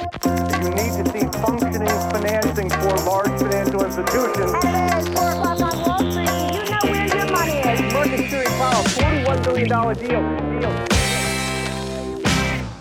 You need to see functioning financing for large financial institutions. It's four o'clock on Wall Street. You know where your money is. Market Series Powell, $41 billion deal. deal.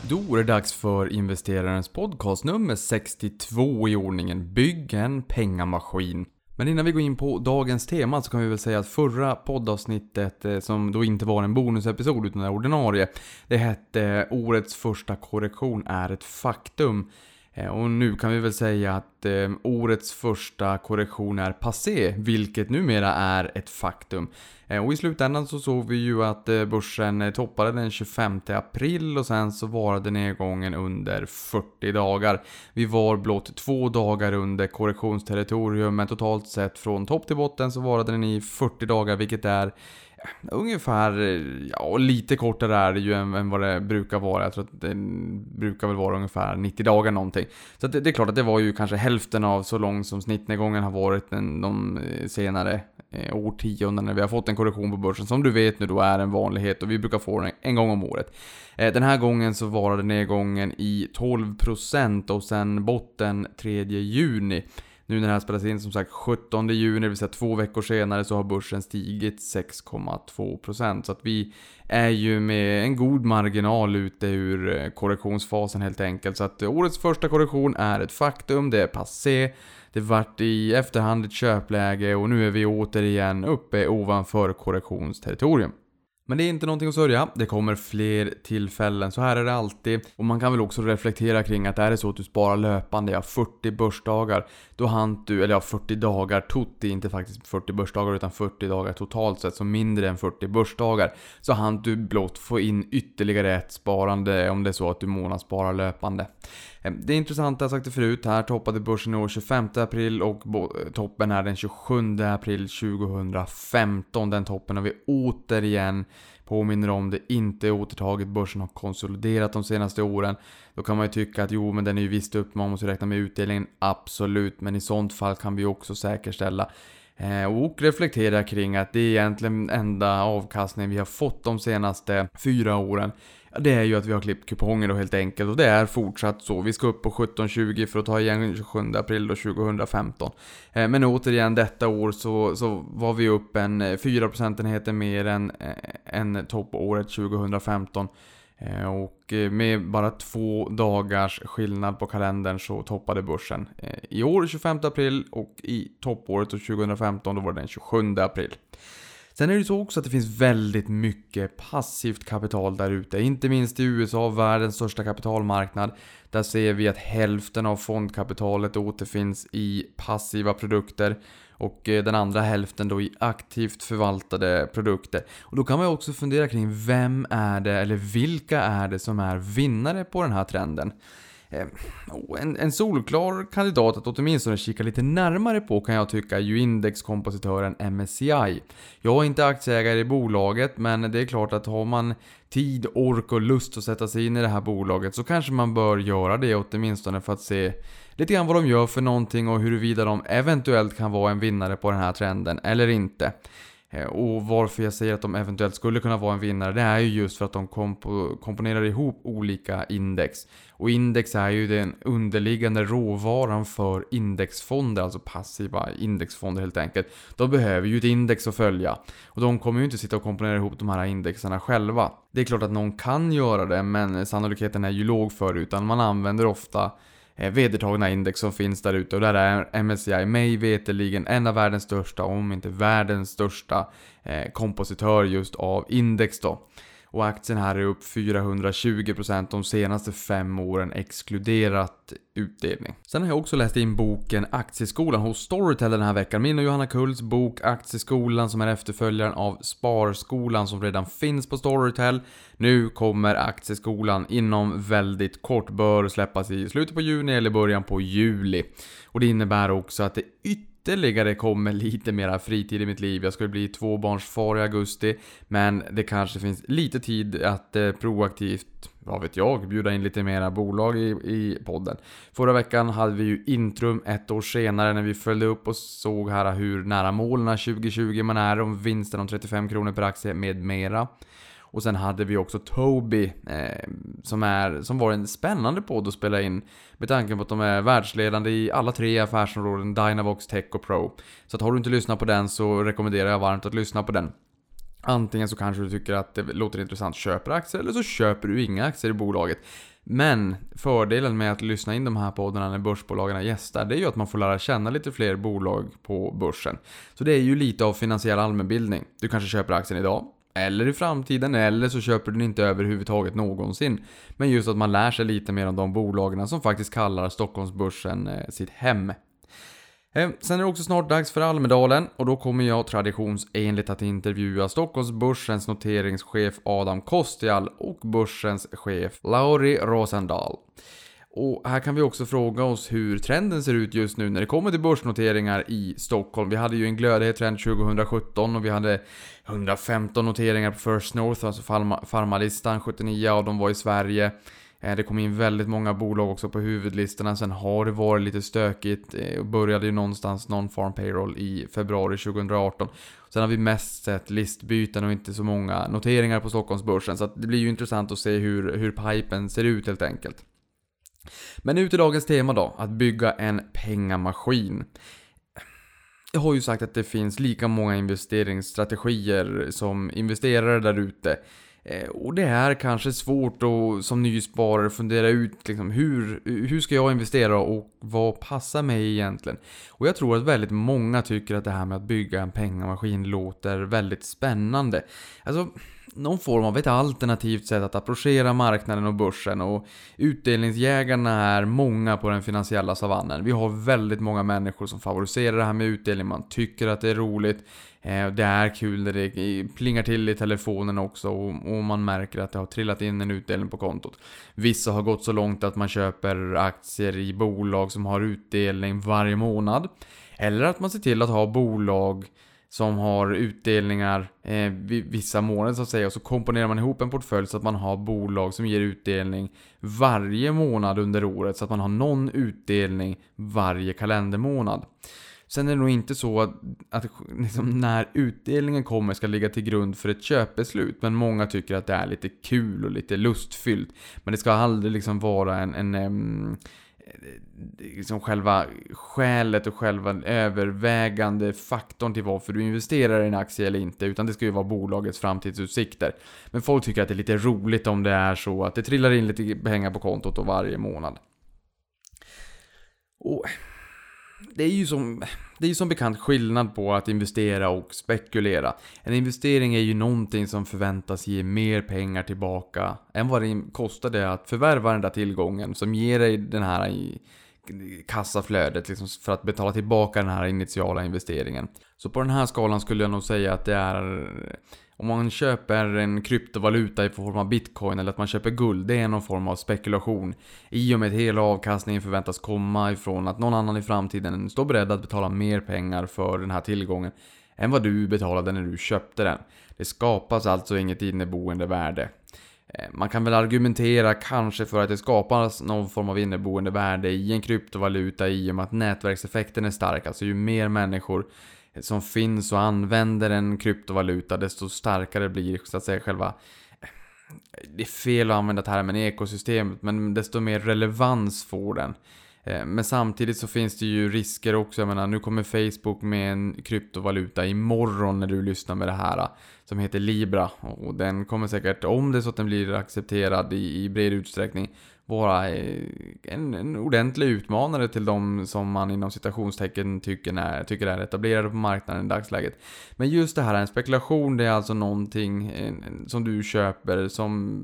Då är det dags för investerarens podcast nummer 62 i ordningen Bygg en pengamaskin. Men innan vi går in på dagens tema så kan vi väl säga att förra poddavsnittet, eh, som då inte var en bonusepisod utan det ordinarie, det hette eh, Årets första korrektion är ett faktum. Eh, och nu kan vi väl säga att eh, årets första korrektion är passé, vilket numera är ett faktum. Eh, och i slutändan så såg vi ju att eh, börsen eh, toppade den 25 april och sen så varade nedgången under 40 dagar. Vi var blott två dagar under korrektionsterritorium, men totalt sett från topp till botten så varade den i 40 dagar, vilket är Ungefär, ja lite kortare är det ju än, än vad det brukar vara. Jag tror att det brukar väl vara ungefär 90 dagar någonting. Så att det, det är klart att det var ju kanske hälften av så lång som snittnedgången har varit den, de eh, senare eh, årtionden när vi har fått en korrektion på börsen. Som du vet nu då är en vanlighet och vi brukar få den en gång om året. Eh, den här gången så varade nedgången i 12% och sen botten 3 juni. Nu när det här spelas in som sagt 17 juni, det vill säga två veckor senare, så har börsen stigit 6,2%. Så att vi är ju med en god marginal ute ur eh, korrektionsfasen helt enkelt. Så att årets första korrektion är ett faktum, det är passé. Det vart i efterhand ett köpläge och nu är vi återigen uppe ovanför korrektionsterritorium. Men det är inte någonting att sörja, det kommer fler tillfällen, så här är det alltid. Och man kan väl också reflektera kring att är det så att du sparar löpande, ja 40 börsdagar, då hann du, eller ja 40 dagar tutti, inte faktiskt 40 börsdagar utan 40 dagar totalt sett, så mindre än 40 börsdagar, så hann du blott få in ytterligare ett sparande om det är så att du månadssparar löpande. Ehm, det är intressant, jag har sagt det förut, här toppade börsen i år 25 april och eh, toppen är den 27 april 2015. Den toppen har vi återigen påminner om det inte är återtaget. Börsen har konsoliderat de senaste åren. Då kan man ju tycka att jo, men den är ju visst upp, man måste räkna med utdelningen. Absolut, men i sånt fall kan vi också säkerställa eh, och reflektera kring att det är egentligen enda avkastningen vi har fått de senaste fyra åren. Ja, det är ju att vi har klippt kuponger då helt enkelt och det är fortsatt så. Vi ska upp på 17.20 för att ta igen 27 april då 2015. Eh, Men återigen detta år så, så var vi upp en eh, 4 procentenheter mer än, eh, än toppåret 2015. Eh, Och eh, med bara två dagars skillnad på kalendern så toppade börsen. eh, I år 25 april och i toppåret 2015 då var det den 27 april. Sen är det ju så också att det finns väldigt mycket passivt kapital där ute. Inte minst i USA, världens största kapitalmarknad. Där ser vi att hälften av fondkapitalet återfinns i passiva produkter. Och eh, den andra hälften då i aktivt förvaltade produkter. Och då kan man ju också fundera kring vem är det, eller vilka är det som är vinnare på den här trenden? Eh, oh, en, en solklar kandidat att åtminstone kika lite närmare på kan jag tycka är ju indexkompositören MSCI. Jag är inte aktieägare i bolaget men det är klart att har man tid, ork och lust att sätta sig in i det här bolaget så kanske man bör göra det åtminstone för att se lite grann vad de gör för någonting och huruvida de eventuellt kan vara en vinnare på den här trenden eller inte. Eh, och varför jag säger att de eventuellt skulle kunna vara en vinnare, det är ju just för att de komp komponerar ihop olika index. Och index är ju den underliggande råvaran för indexfonder, alltså passiva indexfonder helt enkelt. De behöver ju ett index att följa. Och de kommer ju inte sitta och komponera ihop de här indexerna själva. Det är klart att någon kan göra det, men sannolikheten är ju låg för det, utan man använder ofta Eh, vedertagna index som finns där ute och där är MSCI mig veterligen en av världens största, om inte världens största eh, kompositör just av index då. Och aktien här är upp 420% de senaste fem åren exkluderat utdelning. Sen har jag också läst in boken Aktieskolan hos Storytel den här veckan. Min och Johanna Kulls bok Aktieskolan som är efterföljaren av Sparskolan som redan finns på Storytel. Nu kommer Aktieskolan inom väldigt kort, bör släppas i slutet på juni eller början på juli. Och det innebär också att det ytterligare ytterligare kommer lite mera fritid i mitt liv. Jag skulle bli tvåbarnsfar i augusti, men det kanske finns lite tid att eh, proaktivt, vad vet jag, bjuda in lite mera bolag i, i podden. Förra veckan hade vi ju Intrum ett år senare när vi följde upp och såg här hur nära målen 2020 man är om vinsten om 35 kronor per aktie med mera. Och sen hade vi också Toby, eh, som, är, som var en spännande podd att spela in. Med tanke på att de är världsledande i alla tre affärsområden, Dynavox, Tech och Pro. Så att har du inte lyssnat på den så rekommenderar jag varmt att lyssna på den. Antingen så kanske du tycker att det låter intressant, köper aktier, eller så köper du inga aktier i bolaget. Men fördelen med att lyssna in de här poddarna när börsbolagen gästar, det är ju att man får lära känna lite fler bolag på börsen. Så det är ju lite av finansiell allmänbildning. Du kanske köper aktien idag, eller i framtiden, eller så köper du den inte överhuvudtaget någonsin. Men just att man lär sig lite mer om de bolagen som faktiskt kallar Stockholmsbörsen eh, sitt hem. Eh, sen är det också snart dags för Almedalen och då kommer jag traditionsenligt att intervjua Stockholmsbörsens noteringschef Adam Kostial och börsens chef Lauri Rosendahl. Och här kan vi också fråga oss hur trenden ser ut just nu när det kommer till börsnoteringar i Stockholm. Vi hade ju en glödhet trend 2017 och vi hade 115 noteringar på First North, alltså farmalistan, 79 av dem var i Sverige. Eh, det kom in väldigt många bolag också på huvudlistorna. Sen har det varit lite stökigt. Eh, började ju någonstans non-farm payroll i februari 2018. Sen har vi mest sett listbyten och inte så många noteringar på Stockholmsbörsen. Så det blir ju intressant att se hur, hur pipen ser ut helt enkelt. Men nu till dagens tema då, att bygga en pengamaskin. Jag har ju sagt att det finns lika många investeringsstrategier som investerare där ute. Eh, och det är kanske svårt att som nysparare fundera ut liksom, hur, hur ska jag investera och vad passar mig egentligen? Och jag tror att väldigt många tycker att det här med att bygga en pengamaskin låter väldigt spännande. Alltså, någon form av ett alternativt sätt att approchera marknaden och börsen och utdelningsjägarna är många på den finansiella savannen. Vi har väldigt många människor som favoriserar det här med utdelning, man tycker att det är roligt. Eh, det är kul när det plingar till i telefonen också och man märker att det har trillat in en utdelning på kontot. Vissa har gått så långt att man köper aktier i bolag som har utdelning varje månad. Eller att man ser till att ha bolag som har utdelningar eh, vissa månader så att säga och så komponerar man ihop en portfölj så att man har bolag som ger utdelning varje månad under året så att man har någon utdelning varje kalendermånad. Sen är det nog inte så att, att liksom, när utdelningen kommer ska ligga till grund för ett köpbeslut. Men många tycker att det är lite kul och lite lustfyllt. Men det ska aldrig liksom vara en, en, en eh, liksom själva skälet och själva övervägande faktorn till varför du investerar i en aktie eller inte, utan det ska ju vara bolagets framtidsutsikter. Men folk tycker att det är lite roligt om det är så att det trillar in lite pengar på kontot och varje månad. Och det är ju som, det är som bekant skillnad på att investera och spekulera. En investering är ju någonting som förväntas ge mer pengar tillbaka än vad det kostar att förvärva den där tillgången som ger dig den här kassaflödet liksom för att betala tillbaka den här initiala investeringen. Så på den här skalan skulle jag nog säga att det är om man köper en kryptovaluta i form av bitcoin eller att man köper guld, det är någon form av spekulation. I och med att hela avkastningen förväntas komma ifrån att någon annan i framtiden står beredd att betala mer pengar för den här tillgången än vad du betalade när du köpte den. Det skapas alltså inget inneboende värde. Eh, man kan väl argumentera kanske för att det skapas någon form av inneboende värde i en kryptovaluta i och med att nätverkseffekten är stark. Alltså ju mer människor som finns och använder en kryptovaluta desto starkare blir så att säga själva det är fel att använda termen ekosystemet men desto mer relevans får den. Eh, men samtidigt så finns det ju risker också. Jag menar, nu kommer Facebook med en kryptovaluta imorgon när du lyssnar med det här. Eh, som heter Libra. Och den kommer säkert, om det är så att den blir accepterad i, i bred utsträckning, vara eh, en, en ordentlig utmanare till de som man inom citationstecken tycker är, tycker är etablerade på marknaden i dagsläget. Men just det här, en spekulation, det är alltså någonting som du köper som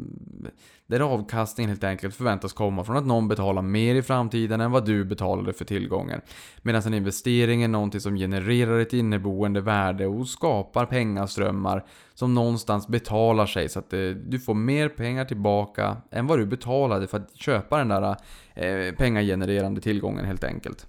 där avkastningen helt enkelt förväntas komma från att någon betalar mer i framtiden än vad du betalade för tillgången. Medan en investering är någonting som genererar ett inneboende värde och skapar pengaströmmar som någonstans betalar sig så att eh, du får mer pengar tillbaka än vad du betalade för att köpa den där eh, pengagenererande tillgången helt enkelt.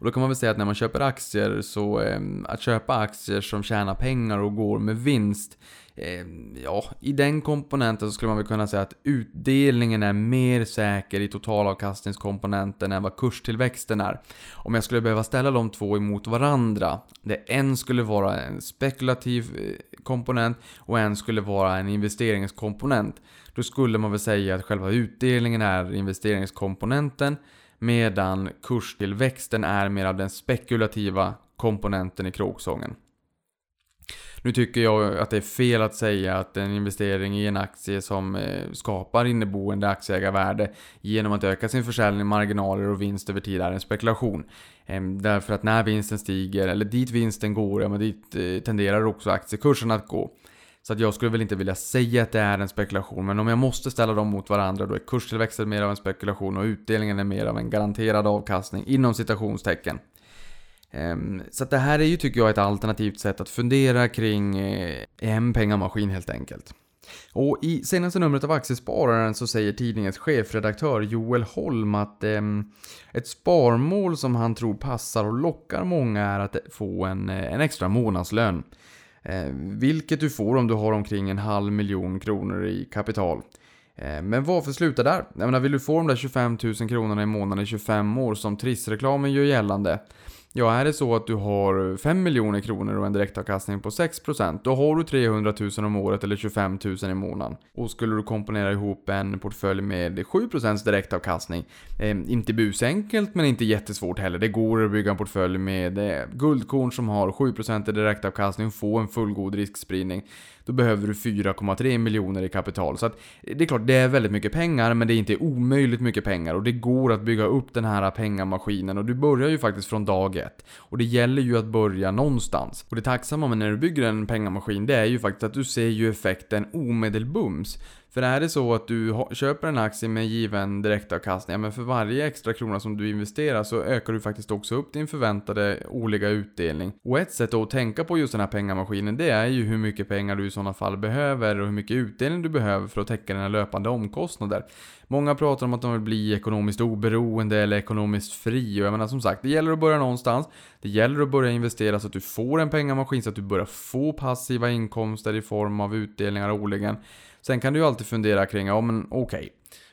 Och då kan man väl säga att när man köper aktier så, eh, att köpa aktier som tjänar pengar och går med vinst eh, Ja, i den komponenten så skulle man väl kunna säga att utdelningen är mer säker i totalavkastningskomponenten än vad kurstillväxten är. Om jag skulle behöva ställa de två emot varandra, där en skulle vara en spekulativ eh, komponent och en skulle vara en investeringskomponent, då skulle man väl säga att själva utdelningen är investeringskomponenten medan kurstillväxten är mer av den spekulativa komponenten i kråksången. Nu tycker jag att det är fel att säga att en investering i en aktie som eh, skapar inneboende aktieägarvärde genom att öka sin försäljning, marginaler och vinst över tid är en spekulation. Ehm, därför att när vinsten stiger, eller dit vinsten går, ja men dit eh, tenderar också aktiekursen att gå. Så att jag skulle väl inte vilja säga att det är en spekulation, men om jag måste ställa dem mot varandra då är kurstillväxten mer av en spekulation och utdelningen är mer av en garanterad avkastning inom citationstecken. Ehm, så det här är ju, tycker jag, ett alternativt sätt att fundera kring eh, en pengamaskin helt enkelt. Och i senaste numret av Aktiespararen så säger tidningens chefredaktör Joel Holm att eh, ett sparmål som han tror passar och lockar många är att få en, eh, en extra månadslön. Eh, vilket du får om du har omkring en halv miljon kronor i kapital. Eh, men varför sluta där? Jag menar, vill du få de där 25 000 kronorna i månaden i 25 år som Trissreklamen gör gällande? Ja, är det så att du har 5 miljoner kronor och en direktavkastning på 6% då har du 300 000 om året eller 25 000 i månaden. Och skulle du komponera ihop en portfölj med 7% direktavkastning, eh, inte busenkelt men inte jättesvårt heller. Det går att bygga en portfölj med eh, guldkorn som har 7% i direktavkastning och få en fullgod riskspridning. Då behöver du 4,3 miljoner i kapital. Så att det är klart, det är väldigt mycket pengar, men det är inte omöjligt mycket pengar. Och det går att bygga upp den här pengamaskinen och du börjar ju faktiskt från dag ett. Och det gäller ju att börja någonstans. Och det tacksamma med när du bygger en pengamaskin, det är ju faktiskt att du ser ju effekten omedelbums. För är det så att du köper en aktie med given direktavkastning, ja, men för varje extra krona som du investerar så ökar du faktiskt också upp din förväntade årliga utdelning. Och ett sätt att tänka på just den här pengamaskinen, det är ju hur mycket pengar du i sådana fall behöver och hur mycket utdelning du behöver för att täcka dina löpande omkostnader. Många pratar om att de vill bli ekonomiskt oberoende eller ekonomiskt fri och jag menar som sagt, det gäller att börja någonstans. Det gäller att börja investera så att du får en pengamaskin så att du börjar få passiva inkomster i form av utdelningar årligen. Sen kan du ju alltid fundera kring, ja men okej. Okay.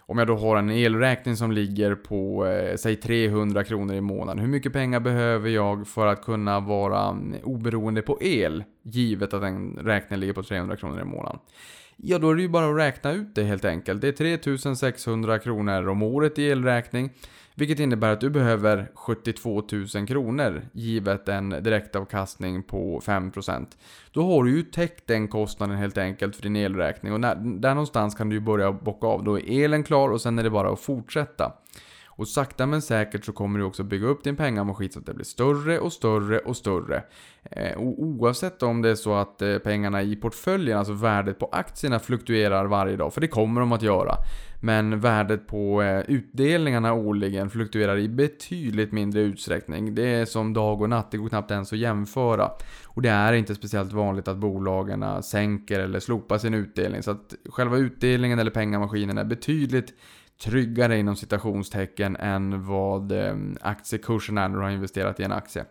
Om jag då har en elräkning som ligger på, eh, säg 300 kronor i månaden. Hur mycket pengar behöver jag för att kunna vara mm, oberoende på el? Givet att den räkningen ligger på 300 kronor i månaden. Ja, då är det ju bara att räkna ut det helt enkelt. Det är 3600 kronor om året i elräkning. Vilket innebär att du behöver 72 000 kronor givet en direktavkastning på 5%. Då har du ju täckt den kostnaden helt enkelt för din elräkning och där någonstans kan du ju börja bocka av. Då är elen klar och sen är det bara att fortsätta. Och sakta men säkert så kommer du också bygga upp din pengamaskin så att det blir större och större och större. Eh, och oavsett om det är så att eh, pengarna i portföljen, alltså värdet på aktierna fluktuerar varje dag, för det kommer de att göra. Men värdet på eh, utdelningarna årligen fluktuerar i betydligt mindre utsträckning. Det är som dag och natt, det går knappt ens att jämföra. Och det är inte speciellt vanligt att bolagen sänker eller slopar sin utdelning. Så att själva utdelningen eller pengamaskinen är betydligt tryggare inom citationstecken än vad eh, aktiekursen är när du har investerat i en aktie.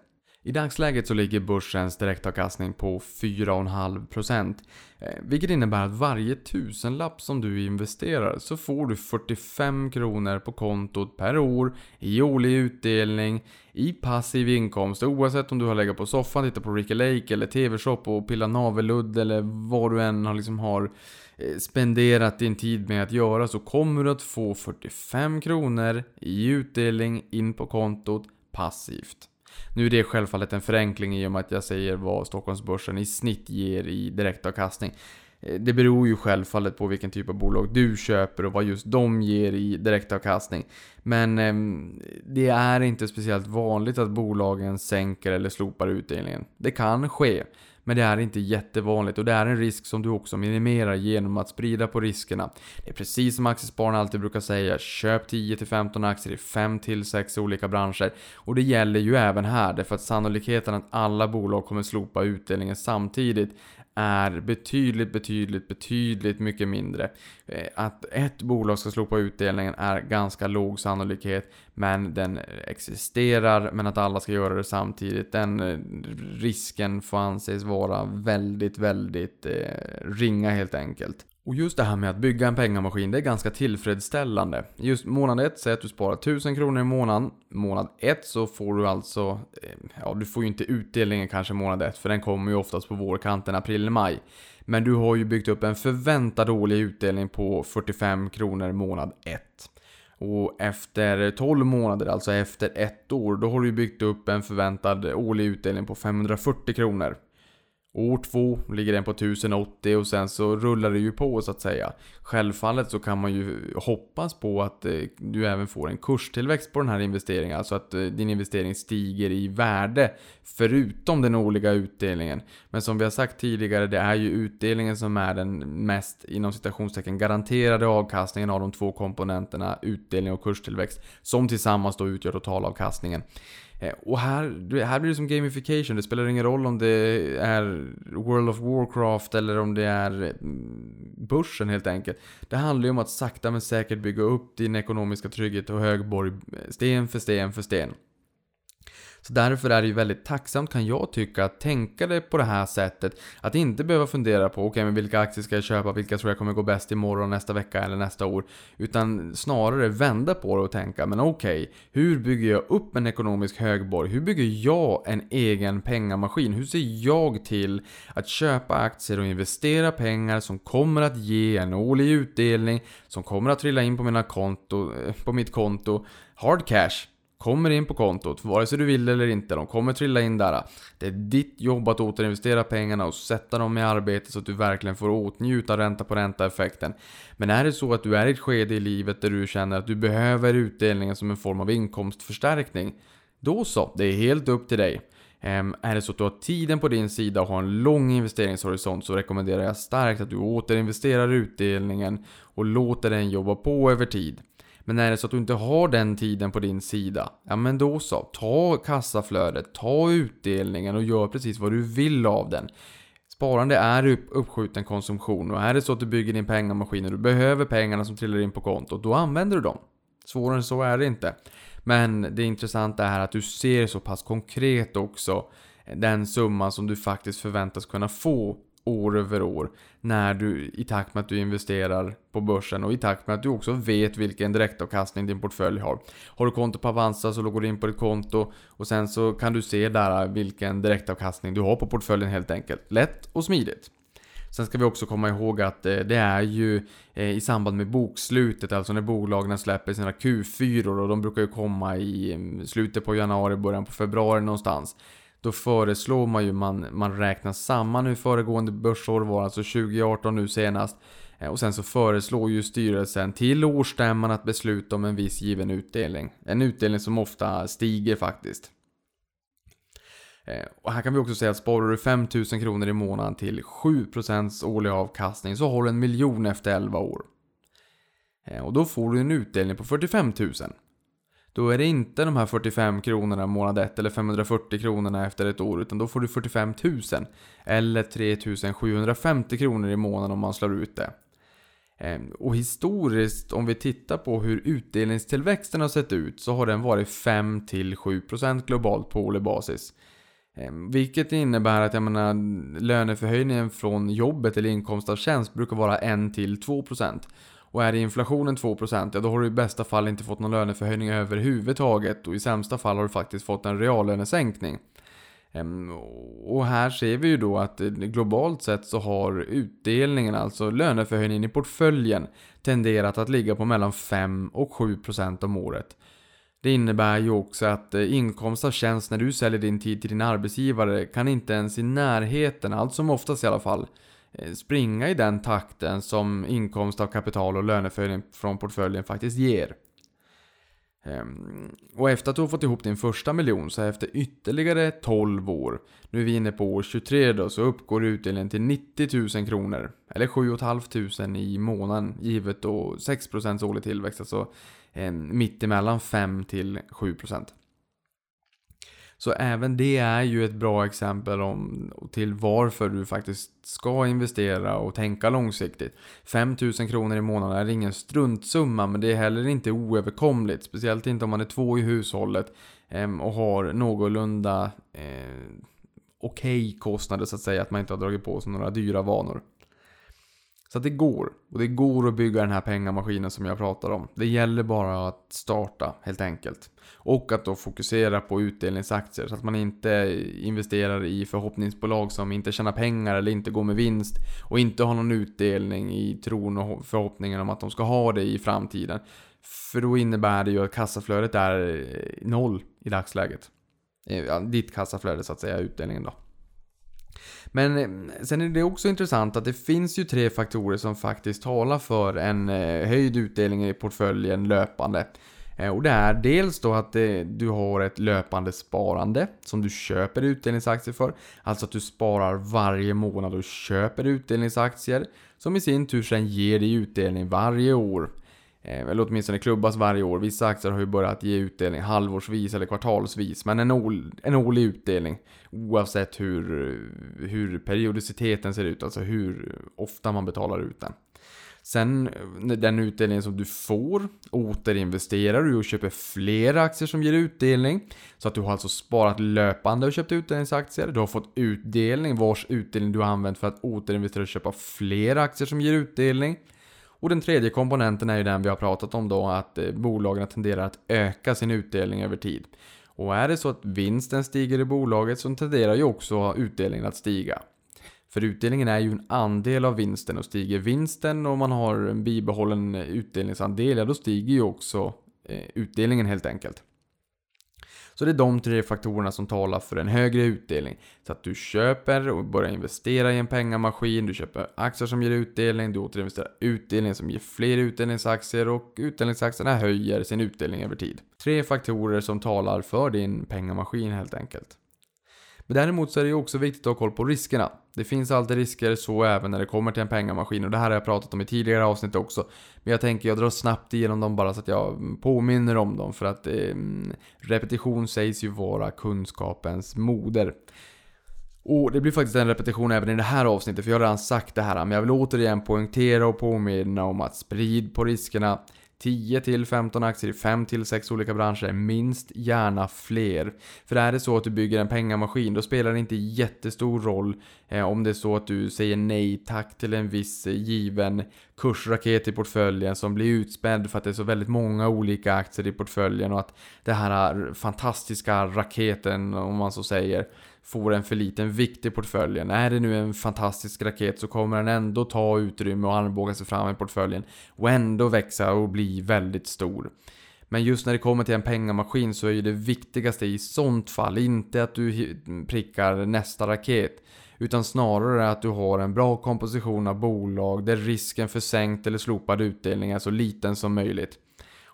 I dagsläget så ligger börsens direktavkastning på 4,5% eh, vilket innebär att varje tusenlapp som du investerar så får du 45 kronor på kontot per år i årlig utdelning i passiv inkomst oavsett om du har legat på soffan, tittat på Ricky Lake eller TV-shop och pillat navelludd eller vad du än har liksom har eh, spenderat din tid med att göra så kommer du att få 45 kronor i utdelning in på kontot passivt. Nu är det självfallet en förenkling i och med att jag säger vad Stockholmsbörsen i snitt ger i direktavkastning. Eh, det beror ju självfallet på vilken typ av bolag du köper och vad just de ger i direktavkastning. Men ehm, det är inte speciellt vanligt att bolagen sänker eller slopar utdelningen. Det kan ske. Men det är inte jättevanligt och det är en risk som du också minimerar genom att sprida på riskerna. Det är precis som Aktiespararna alltid brukar säga, köp 10-15 aktier i 5-6 olika branscher. Och det gäller ju även här, därför att sannolikheten att alla bolag kommer slopa utdelningen samtidigt är betydligt, betydligt, betydligt mycket mindre. Eh, att ett bolag ska slopa utdelningen är ganska låg sannolikhet, men den existerar, men att alla ska göra det samtidigt, den eh, risken får anses vara väldigt, väldigt eh, ringa helt enkelt. Och just det här med att bygga en pengamaskin, det är ganska tillfredsställande. Just månad 1, säg att du sparar 1000 kronor i månaden. Månad 1 så får du alltså, eh, ja du får ju inte utdelningen kanske månad 1, för den kommer ju oftast på vårkanten april-maj. Men du har ju byggt upp en förväntad årlig utdelning på 45 kronor månad 1. Och efter 12 månader, alltså efter ett år, då har du ju byggt upp en förväntad årlig utdelning på 540 kronor. År två ligger den på 1080 och sen så rullar det ju på så att säga. Självfallet så kan man ju hoppas på att eh, du även får en kurstillväxt på den här investeringen. Alltså att eh, din investering stiger i värde förutom den årliga utdelningen. Men som vi har sagt tidigare, det är ju utdelningen som är den mest inom citationstecken garanterade avkastningen av de två komponenterna utdelning och kurstillväxt. Som tillsammans då utgör totalavkastningen. Eh, och här, här blir det som gamification. Det spelar ingen roll om det är World of Warcraft eller om det är mm, börsen helt enkelt. Det handlar ju om att sakta men säkert bygga upp din ekonomiska trygghet och högborg eh, sten för sten för sten. Så därför är det ju väldigt tacksamt kan jag tycka att tänka det på det här sättet. Att inte behöva fundera på, okej okay, men vilka aktier ska jag köpa, vilka tror jag kommer gå bäst imorgon, nästa vecka eller nästa år. Utan snarare vända på det och tänka, men okej, okay, hur bygger jag upp en ekonomisk högborg? Hur bygger jag en egen pengamaskin? Hur ser jag till att köpa aktier och investera pengar som kommer att ge en årlig utdelning, som kommer att trilla in på, mina konto, eh, på mitt konto, hard cash kommer in på kontot, vare sig du vill eller inte. De kommer trilla in där. Det är ditt jobb att återinvestera pengarna och sätta dem i arbete så att du verkligen får åtnjuta ränta på ränta-effekten. Men är det så att du är i ett skede i livet där du känner att du behöver utdelningen som en form av inkomstförstärkning, då så, det är helt upp till dig. Ehm, är det så att du har tiden på din sida och har en lång investeringshorisont så rekommenderar jag starkt att du återinvesterar utdelningen och låter den jobba på över tid. Men är det så att du inte har den tiden på din sida, ja men då så. Ta kassaflödet, ta utdelningen och gör precis vad du vill av den. Sparande är upp, uppskjuten konsumtion och är det så att du bygger din pengamaskin och du behöver pengarna som trillar in på kontot, då använder du dem. Svårare än så är det inte. Men det intressanta är att du ser så pass konkret också den summa som du faktiskt förväntas kunna få år över år. När du, i takt med att du investerar på börsen och i takt med att du också vet vilken direktavkastning din portfölj har. Har du konto på Avanza så loggar du in på ditt konto och sen så kan du se där vilken direktavkastning du har på portföljen helt enkelt. Lätt och smidigt. Sen ska vi också komma ihåg att eh, det är ju eh, i samband med bokslutet, alltså när bolagen släpper sina Q4 och de brukar ju komma i mm, slutet på januari, början på februari någonstans. Då föreslår man ju man, man räknar samman hur föregående börsår var, alltså 2018 nu senast. Eh, och sen så föreslår ju styrelsen till årsstämman att besluta om en viss given utdelning. En utdelning som ofta stiger faktiskt. Eh, och här kan vi också säga att sparar du 5000 kronor i månaden till 7% årlig avkastning så har du en miljon efter 11 år. Eh, och då får du en utdelning på 45 000. Då är det inte de här 45 kronorna månad 1 eller 540 kronorna efter ett år utan då får du 45 000. Eller 3 750 kronor i månaden om man slår ut det. Ehm, och historiskt, om vi tittar på hur utdelningstillväxten har sett ut, så har den varit 5-7% globalt på årlig basis. Ehm, vilket innebär att jag menar, löneförhöjningen från jobbet eller inkomst av tjänst brukar vara 1-2%. Och är inflationen 2% ja då har du i bästa fall inte fått någon löneförhöjning överhuvudtaget och i sämsta fall har du faktiskt fått en reallönesänkning. Ehm, och här ser vi ju då att eh, globalt sett så har utdelningen, alltså löneförhöjningen i portföljen, tenderat att ligga på mellan 5 och 7% om året. Det innebär ju också att eh, inkomst av tjänst när du säljer din tid till din arbetsgivare kan inte ens i närheten, allt som oftast i alla fall, Eh, springa i den takten som inkomst av kapital och löneföring från portföljen faktiskt ger. Ehm, och efter att du har fått ihop din första miljon så efter ytterligare 12 år, nu är vi inne på år 23 då, så uppgår utdelningen till 90 000 kronor. Eller 7 500 i månaden, givet då 6% årlig tillväxt, alltså eh, mittemellan 5 till 7%. Så även det är ju ett bra exempel om, till varför du faktiskt ska investera och tänka långsiktigt. 5000 kronor i månaden är ingen struntsumma men det är heller inte oöverkomligt. Speciellt inte om man är två i hushållet och har någorlunda eh, okej okay kostnader så att säga. Att man inte har dragit på sig några dyra vanor. Så att det går. Och det går att bygga den här pengamaskinen som jag pratar om. Det gäller bara att starta helt enkelt. Och att då fokusera på utdelningsaktier så att man inte investerar i förhoppningsbolag som inte tjänar pengar eller inte går med vinst. Och inte har någon utdelning i tron och förhoppningen om att de ska ha det i framtiden. För då innebär det ju att kassaflödet är noll i dagsläget. Eh, ja, ditt kassaflöde så att säga, utdelningen då. Men eh, sen är det också intressant att det finns ju tre faktorer som faktiskt talar för en eh, höjd utdelning i portföljen löpande. Eh, och det är dels då att du har ett löpande sparande som du köper utdelningsaktier för. Alltså att du sparar varje månad och köper utdelningsaktier. Som i sin tur sen ger dig utdelning varje år. Eh, eller åtminstone klubbas varje år. Vissa aktier har ju börjat ge utdelning halvårsvis eller kvartalsvis. Men en, ol, en årlig utdelning. Oavsett hur, hur periodiciteten ser ut. Alltså hur ofta man betalar ut den. Sen eh, den utdelningen som du får återinvesterar du och köper fler aktier som ger utdelning. Så att du har alltså sparat löpande och köpt utdelningsaktier. Du har fått utdelning vars utdelning du har använt för att återinvestera och köpa fler aktier som ger utdelning. Och den tredje komponenten är ju den vi har pratat om då, att eh, bolagen tenderar att öka sin utdelning över tid. Och är det så att vinsten stiger i bolaget så tenderar ju också utdelningen att stiga. För utdelningen är ju en andel av vinsten och stiger vinsten och man har en bibehållen utdelningsandel, ja då stiger ju också eh, utdelningen helt enkelt. Så det är de tre faktorerna som talar för en högre utdelning. Så att du köper och börjar investera i en pengamaskin, du köper aktier som ger utdelning, du återinvesterar utdelning som ger fler utdelningsaktier och utdelningsaktierna höjer sin utdelning över tid. Tre faktorer som talar för din pengamaskin helt enkelt. Men däremot så är det ju också viktigt att ha koll på riskerna. Det finns alltid risker, så även när det kommer till en pengamaskin. Och det här har jag pratat om i tidigare avsnitt också. Men jag tänker jag drar snabbt igenom dem bara så att jag påminner om dem. För att eh, repetition sägs ju vara kunskapens moder. Och det blir faktiskt en repetition även i det här avsnittet, för jag har redan sagt det här. Men jag vill återigen poängtera och påminna om att sprid på riskerna. 10 till 15 aktier i 5 till 6 olika branscher, minst gärna fler. För är det så att du bygger en pengamaskin, då spelar det inte jättestor roll eh, om det är så att du säger nej tack till en viss eh, given kursraket i portföljen som blir utspädd för att det är så väldigt många olika aktier i portföljen och att det här eh, fantastiska raketen, om man så säger, får en för liten vikt i portföljen. Är det nu en fantastisk raket så kommer den ändå ta utrymme och armbåga sig fram i portföljen och ändå växa och bli väldigt stor. Men just när det kommer till en pengamaskin så är ju det viktigaste i sånt fall inte att du prickar nästa raket. Utan snarare att du har en bra komposition av bolag där risken för sänkt eller slopad utdelning är så liten som möjligt.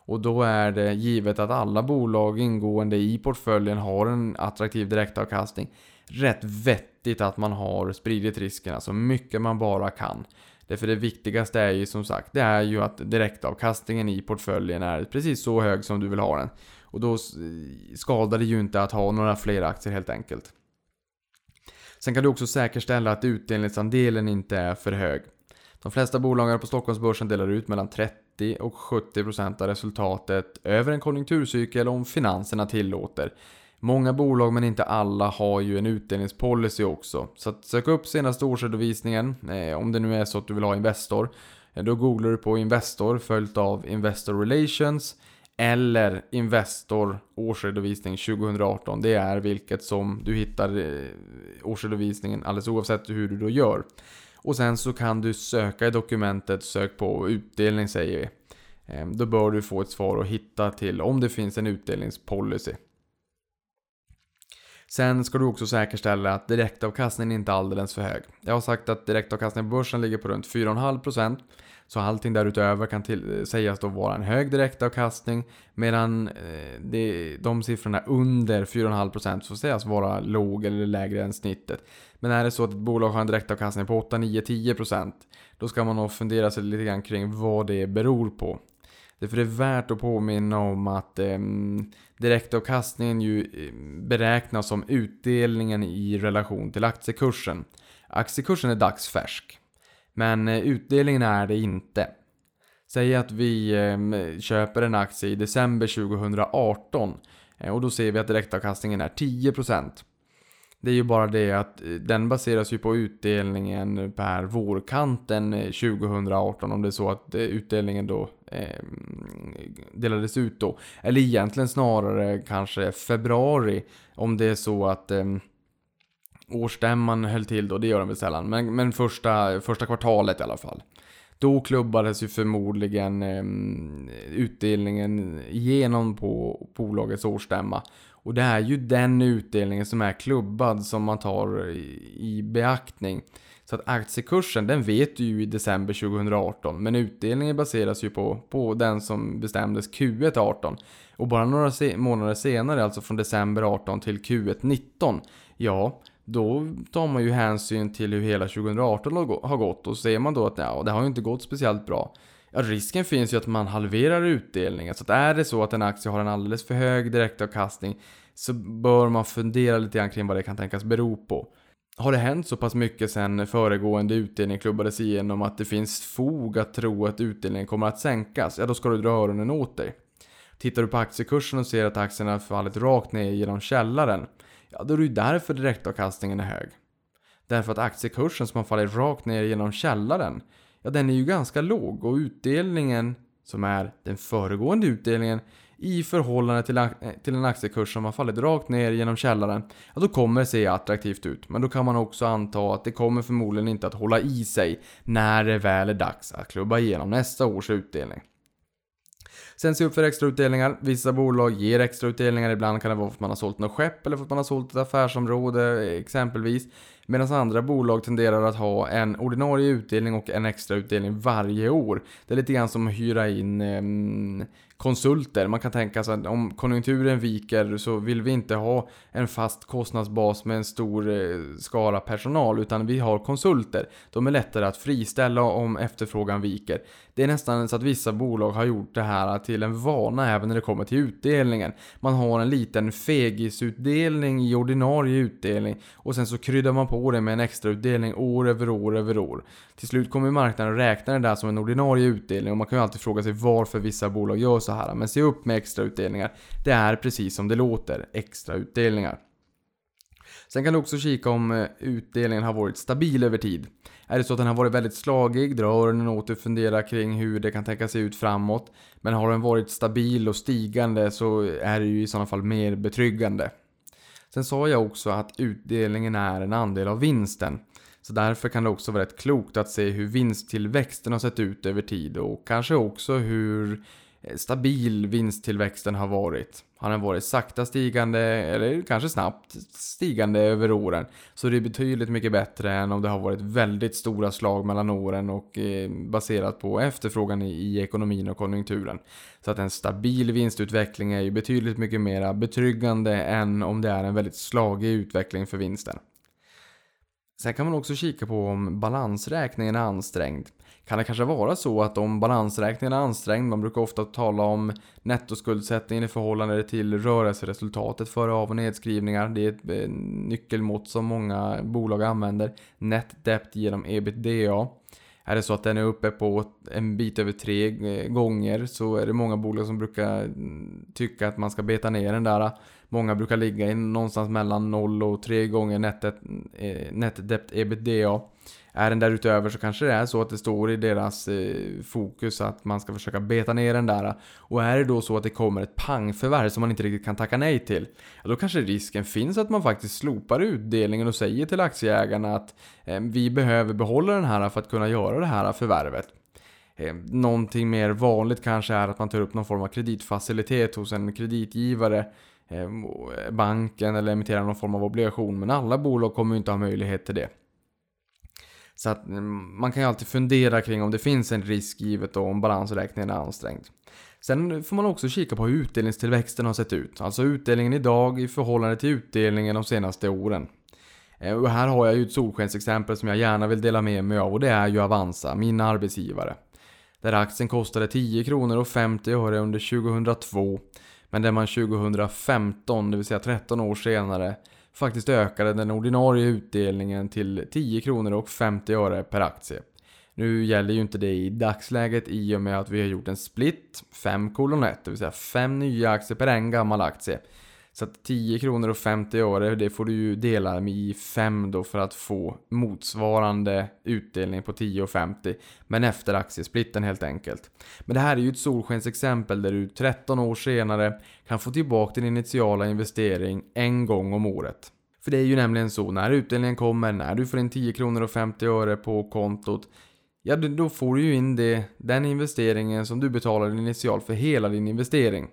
Och då är det givet att alla bolag ingående i portföljen har en attraktiv direktavkastning. Rätt vettigt att man har spridit riskerna så alltså mycket man bara kan. Därför det viktigaste är ju som sagt, det är ju att direktavkastningen i portföljen är precis så hög som du vill ha den. Och då skadar det ju inte att ha några fler aktier helt enkelt. Sen kan du också säkerställa att utdelningsandelen inte är för hög. De flesta bolagen på Stockholmsbörsen delar ut mellan 30 60 och 70% av resultatet över en konjunkturcykel om finanserna tillåter. Många bolag men inte alla har ju en utdelningspolicy också. Så att sök upp senaste årsredovisningen eh, om det nu är så att du vill ha Investor. Eh, då googlar du på Investor följt av Investor Relations eller Investor årsredovisning 2018. Det är vilket som du hittar eh, årsredovisningen alldeles oavsett hur du då gör. Och sen så kan du söka i dokumentet, sök på utdelning säger vi. Ehm, då bör du få ett svar och hitta till om det finns en utdelningspolicy. Sen ska du också säkerställa att direktavkastningen inte är alldeles för hög. Jag har sagt att direktavkastningen på börsen ligger på runt 4,5% så allting därutöver kan till, eh, sägas då vara en hög direktavkastning medan eh, det, de siffrorna under 4,5% får sägas vara låg eller lägre än snittet. Men är det så att ett bolag har en direktavkastning på 8, 9, 10% då ska man nog fundera sig lite grann kring vad det beror på. Därför är det värt att påminna om att eh, direktavkastningen ju ehm, beräknas som utdelningen i relation till aktiekursen. Aktiekursen är dagsfärsk. Men eh, utdelningen är det inte. Säg att vi ehm, köper en aktie i december 2018 eh, och då ser vi att direktavkastningen är 10%. Det är ju bara det att eh, den baseras ju på utdelningen per vårkanten 2018 om det är så att utdelningen då eh, delades ut då. Eller egentligen snarare kanske februari om det är så att eh, årsstämman höll till då, det gör den väl sällan. Men, men första, första kvartalet i alla fall. Då klubbades ju förmodligen eh, utdelningen igenom på bolagets årsstämma. Och det är ju den utdelningen som är klubbad som man tar i, i beaktning. Så att aktiekursen, den vet du ju i december 2018. Men utdelningen baseras ju på, på den som bestämdes Q1 18. Och bara några se månader senare, alltså från december 18 till Q1 19. Ja, då tar man ju hänsyn till hur hela 2018 har gått och ser man då att ja, det har ju inte gått speciellt bra. Ja, risken finns ju att man halverar utdelningen. Så att är det så att en aktie har en alldeles för hög direktavkastning så bör man fundera lite grann kring vad det kan tänkas bero på. Har det hänt så pass mycket sen föregående utdelning klubbades igenom att det finns fog att tro att utdelningen kommer att sänkas, ja då ska du dra öronen åt dig. Tittar du på aktiekursen och ser att aktierna har fallit rakt ner genom källaren, ja då är det ju därför direktavkastningen är hög. Därför att aktiekursen som har fallit rakt ner genom källaren, ja den är ju ganska låg och utdelningen, som är den föregående utdelningen, i förhållande till, eh, till en aktiekurs som har fallit rakt ner genom källaren, ja då kommer det se attraktivt ut. Men då kan man också anta att det kommer förmodligen inte att hålla i sig när det väl är dags att klubba igenom nästa års utdelning. Sen se upp för extrautdelningar. Vissa bolag ger extrautdelningar. Ibland kan det vara för att man har sålt något skepp eller för att man har sålt ett affärsområde exempelvis. Medan andra bolag tenderar att ha en ordinarie utdelning och en extrautdelning varje år. Det är lite grann som att hyra in eh, konsulter. Man kan tänka sig att om konjunkturen viker så vill vi inte ha en fast kostnadsbas med en stor eh, skara personal utan vi har konsulter. De är lättare att friställa om efterfrågan viker. Det är nästan så att vissa bolag har gjort det här till en vana även när det kommer till utdelningen. Man har en liten fegisutdelning i ordinarie utdelning och sen så kryddar man på det med en extrautdelning år över år över år. Till slut kommer marknaden räkna det där som en ordinarie utdelning och man kan ju alltid fråga sig varför vissa bolag gör så här. Men se upp med extrautdelningar. Det är precis som det låter, extrautdelningar. Sen kan du också kika om eh, utdelningen har varit stabil över tid. Är det så att den har varit väldigt slagig, dra öronen åt och fundera kring hur det kan tänka se ut framåt. Men har den varit stabil och stigande så är det ju i sådana fall mer betryggande. Sen sa jag också att utdelningen är en andel av vinsten. Så därför kan det också vara rätt klokt att se hur vinsttillväxten har sett ut över tid och kanske också hur eh, stabil vinsttillväxten har varit. Har den varit sakta stigande eller kanske snabbt stigande över åren så det är betydligt mycket bättre än om det har varit väldigt stora slag mellan åren och eh, baserat på efterfrågan i, i ekonomin och konjunkturen. Så att en stabil vinstutveckling är ju betydligt mycket mer betryggande än om det är en väldigt slagig utveckling för vinsten. Sen kan man också kika på om balansräkningen är ansträngd. Kan det kanske vara så att om balansräkningen är ansträngd, man brukar ofta tala om nettoskuldsättningen i förhållande till rörelseresultatet före av och nedskrivningar. Det är ett eh, nyckelmått som många bolag använder. Net debt genom ebitda. Är det så att den är uppe på en bit över tre eh, gånger så är det många bolag som brukar mm, tycka att man ska beta ner den där. Många brukar ligga i någonstans mellan 0 och 3 gånger net, eh, net ebitda. Är den därutöver så kanske det är så att det står i deras eh, fokus att man ska försöka beta ner den där. Och är det då så att det kommer ett pangförvärv som man inte riktigt kan tacka nej till, ja, då kanske risken finns att man faktiskt slopar utdelningen och säger till aktieägarna att eh, vi behöver behålla den här för att kunna göra det här förvärvet. Eh, någonting mer vanligt kanske är att man tar upp någon form av kreditfacilitet hos en kreditgivare Eh, banken eller emittera någon form av obligation men alla bolag kommer ju inte ha möjlighet till det. Så att mm, man kan ju alltid fundera kring om det finns en risk givet då om balansräkningen är ansträngd. Sen får man också kika på hur utdelningstillväxten har sett ut. Alltså utdelningen idag i förhållande till utdelningen de senaste åren. Eh, och här har jag ju ett solskensexempel som jag gärna vill dela med mig av och det är ju Avanza, min arbetsgivare. Där aktien kostade 10 kronor och 50 öre under 2002. Men där man 2015, det vill säga 13 år senare, faktiskt ökade den ordinarie utdelningen till 10 kronor och 50 öre per aktie. Nu gäller ju inte det i dagsläget i och med att vi har gjort en split 5 1, det vill säga 5 nya aktier per en gammal aktie. Så att 10 kronor och 50 öre, det får du ju dela med i 5 då för att få motsvarande utdelning på 10,50. Men efter aktiesplitten helt enkelt. Men det här är ju ett solskensexempel där du 13 år senare kan få tillbaka din initiala investering en gång om året. För det är ju nämligen så, när utdelningen kommer, när du får in 10 kronor och 50 öre på kontot, ja då får du ju in det, den investeringen som du betalade initialt för hela din investering.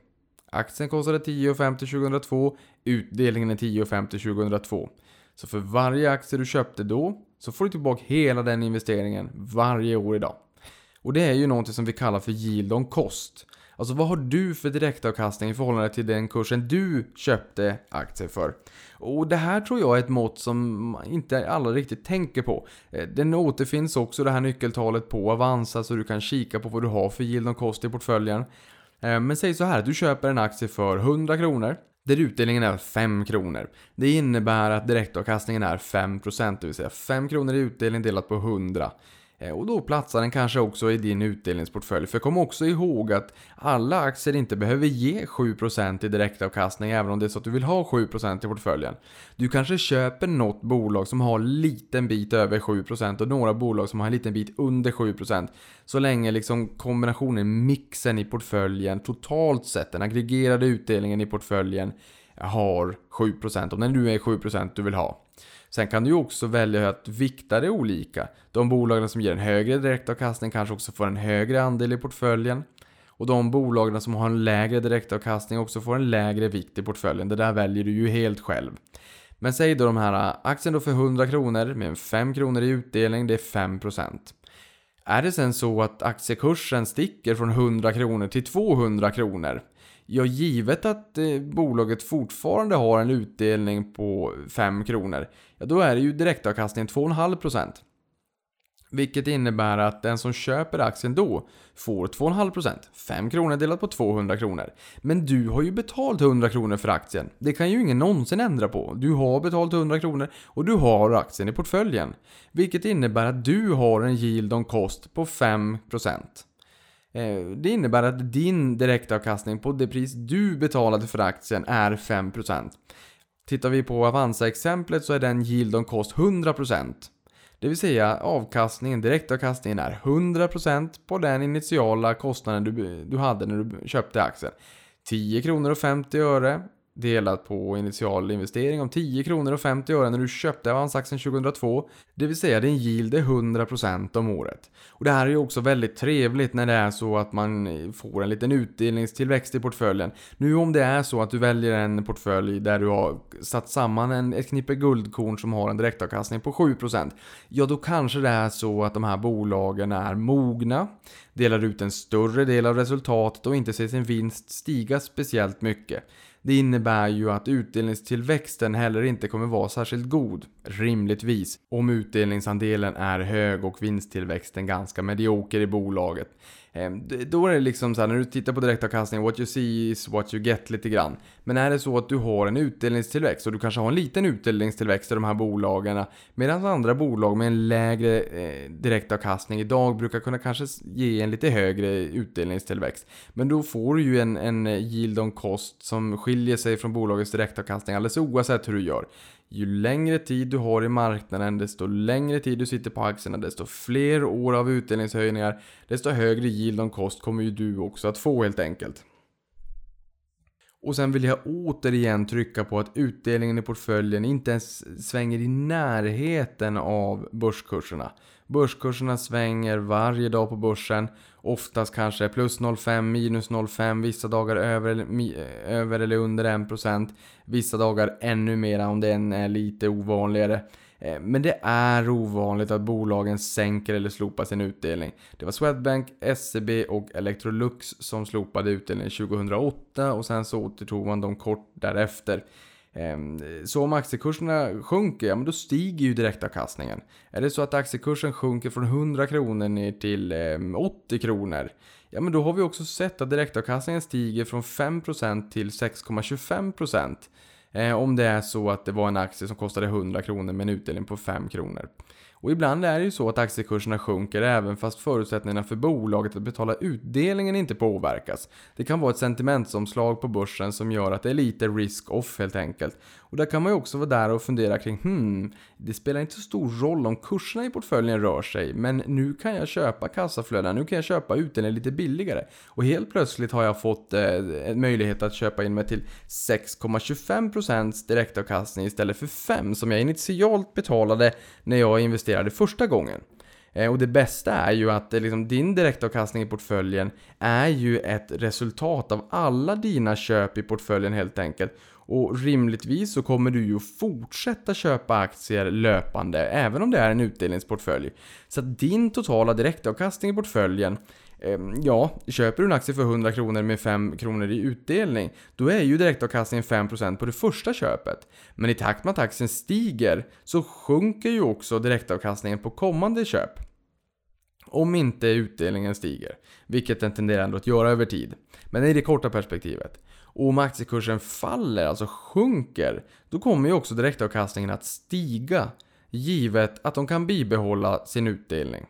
Aktien kostade 10,50 2002, utdelningen är 10,50 2002. Så för varje aktie du köpte då, så får du tillbaka hela den investeringen varje år idag. Och det är ju någonting som vi kallar för yield on cost. Alltså vad har du för direktavkastning i förhållande till den kursen du köpte aktier för? Och det här tror jag är ett mått som inte alla riktigt tänker på. Eh, den återfinns också det här nyckeltalet på Avanza så du kan kika på vad du har för yield on cost i portföljen. Eh, men säg så här, du köper en aktie för 100 kronor där utdelningen är 5 kronor. Det innebär att direktavkastningen är 5%, det vill säga 5 kronor i utdelning delat på 100. Eh, och då platsar den kanske också i din utdelningsportfölj. För kom också ihåg att alla aktier inte behöver ge 7% i direktavkastning även om det är så att du vill ha 7% i portföljen. Du kanske köper något bolag som har en liten bit över 7% och några bolag som har en liten bit under 7%. Så länge liksom kombinationen, mixen i portföljen totalt sett, den aggregerade utdelningen i portföljen har 7% om det nu är 7% du vill ha. Sen kan du ju också välja att vikta det olika. De bolagen som ger en högre direktavkastning kanske också får en högre andel i portföljen. Och de bolagen som har en lägre direktavkastning också får en lägre vikt i portföljen. Det där väljer du ju helt själv. Men säg då de här aktien då för 100 kronor med 5 kronor i utdelning, det är 5%. Är det sen så att aktiekursen sticker från 100 kronor till 200 kronor Ja, givet att eh, bolaget fortfarande har en utdelning på 5 kronor, ja då är det ju direktavkastningen 2,5%. Vilket innebär att den som köper aktien då får 2,5%. 5 kronor delat på 200 kronor. Men du har ju betalt 100 kronor för aktien. Det kan ju ingen någonsin ändra på. Du har betalt 100 kronor och du har aktien i portföljen. Vilket innebär att du har en yield on cost på 5%. Eh, det innebär att din direktavkastning på det pris du betalade för aktien är 5%. Tittar vi på Avanza-exemplet så är den yield on cost 100%. Det vill säga avkastningen, direktavkastningen är 100% på den initiala kostnaden du, du hade när du köpte aktien. 10 kronor och 50 öre delat på initial investering om 10 kronor och 50 öre när du köpte Avanzaxen 2002. Det vill säga din yield är 100% om året. Och det här är ju också väldigt trevligt när det är så att man får en liten utdelningstillväxt i portföljen. Nu om det är så att du väljer en portfölj där du har satt samman en, ett knippe guldkorn som har en direktavkastning på 7%. Ja, då kanske det är så att de här bolagen är mogna, delar ut en större del av resultatet och inte ser sin vinst stiga speciellt mycket. Det innebär ju att utdelningstillväxten heller inte kommer vara särskilt god, rimligtvis, om utdelningsandelen är hög och vinsttillväxten ganska medioker i bolaget. Ehm, då är det liksom så här, när du tittar på direktavkastning, what you see is what you get lite grann. Men är det så att du har en utdelningstillväxt och du kanske har en liten utdelningstillväxt i de här bolagen medan andra bolag med en lägre eh, direktavkastning idag brukar kunna kanske ge en lite högre utdelningstillväxt. Men då får du ju en, en yield on cost som skiljer sig från bolagets direktavkastning alldeles oavsett hur du gör. Ju längre tid du har i marknaden, desto längre tid du sitter på aktierna, desto fler år av utdelningshöjningar, desto högre yield on cost kommer ju du också att få helt enkelt. Och sen vill jag återigen trycka på att utdelningen i portföljen inte ens svänger i närheten av börskurserna. Börskurserna svänger varje dag på börsen. Oftast kanske plus 0,5, minus 0,5, vissa dagar över, över eller under 1%. Vissa dagar ännu mer om den är lite ovanligare. Eh, men det är ovanligt att bolagen sänker eller slopar sin utdelning. Det var Swedbank, SEB och Electrolux som slopade utdelningen 2008 och sen så återtog man dem kort därefter. Ehm, så om aktiekurserna sjunker, ja men då stiger ju direktavkastningen. Är det så att aktiekursen sjunker från 100 kronor ner till ehm, 80 kronor, ja men då har vi också sett att direktavkastningen stiger från 5% till 6,25%. Ehm, om det är så att det var en aktie som kostade 100 kronor med en utdelning på 5 kronor. Och ibland är det ju så att aktiekurserna sjunker även fast förutsättningarna för bolaget att betala utdelningen inte påverkas. Det kan vara ett sentimentsomslag på börsen som gör att det är lite risk-off helt enkelt. Och där kan man ju också vara där och fundera kring hmm, det spelar inte så stor roll om kurserna i portföljen rör sig, men nu kan jag köpa kassaflöden, nu kan jag köpa utdelningen lite billigare. Och helt plötsligt har jag fått eh, en möjlighet att köpa in mig till 6,25% direktavkastning istället för 5 som jag initialt betalade när jag investerade första gången. Eh, och det bästa är ju att eh, liksom, din direktavkastning i portföljen är ju ett resultat av alla dina köp i portföljen helt enkelt. Och rimligtvis så kommer du ju att fortsätta köpa aktier löpande, även om det är en utdelningsportfölj. Så att din totala direktavkastning i portföljen eh, Ja, köper du en aktie för 100 kronor med 5 kronor i utdelning, då är ju direktavkastningen 5% på det första köpet. Men i takt med att aktien stiger så sjunker ju också direktavkastningen på kommande köp. Om inte utdelningen stiger, vilket den tenderar ändå att göra över tid. Men i det korta perspektivet. Och om aktiekursen faller, alltså sjunker, då kommer ju också direktavkastningen att stiga. Givet att de kan bibehålla sin utdelning.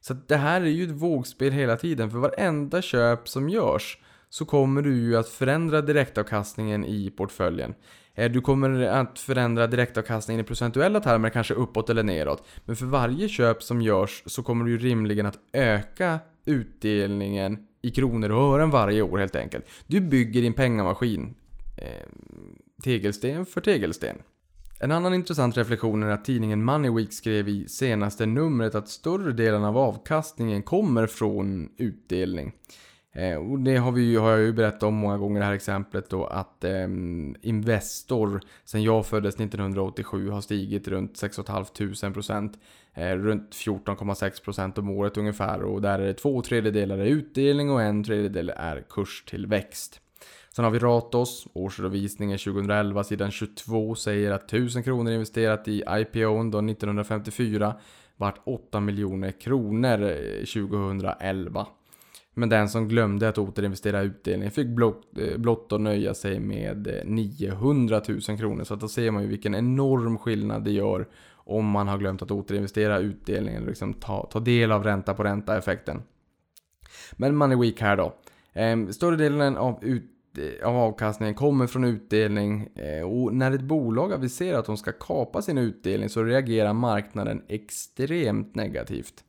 Så det här är ju ett vågspel hela tiden, för varenda köp som görs så kommer du ju att förändra direktavkastningen i portföljen. Eh, du kommer att förändra direktavkastningen i procentuella termer, kanske uppåt eller neråt. Men för varje köp som görs så kommer du ju rimligen att öka utdelningen i kronor och ören varje år helt enkelt. Du bygger din pengamaskin. Eh, tegelsten för tegelsten. En annan intressant reflektion är att tidningen Moneyweek skrev i senaste numret att större delen av avkastningen kommer från utdelning. Eh, och det har, vi, ju- har jag ju berättat om många gånger det här exemplet då att eh, Investor sen jag föddes 1987 har stigit runt 6 500 procent. Eh, runt 14,6 procent om året ungefär och där är det två tredjedelar är utdelning och en tredjedel är kurstillväxt. Sen har vi Ratos, årsredovisningen 2011, sidan 22 säger att 1000 kronor investerat i IPOn då 1954 vart 8 miljoner kronor eh, 2011. Men den som glömde att återinvestera utdelningen fick blott, eh, blott att nöja sig med 900 000 kronor. Så att då ser man ju vilken enorm skillnad det gör om man har glömt att återinvestera utdelningen och liksom ta, ta del av ränta på ränta effekten. Men Money Week här då. Ehm, större delen av, ut, eh, av avkastningen kommer från utdelning eh, och när ett bolag aviserar att de ska kapa sin utdelning så reagerar marknaden extremt negativt.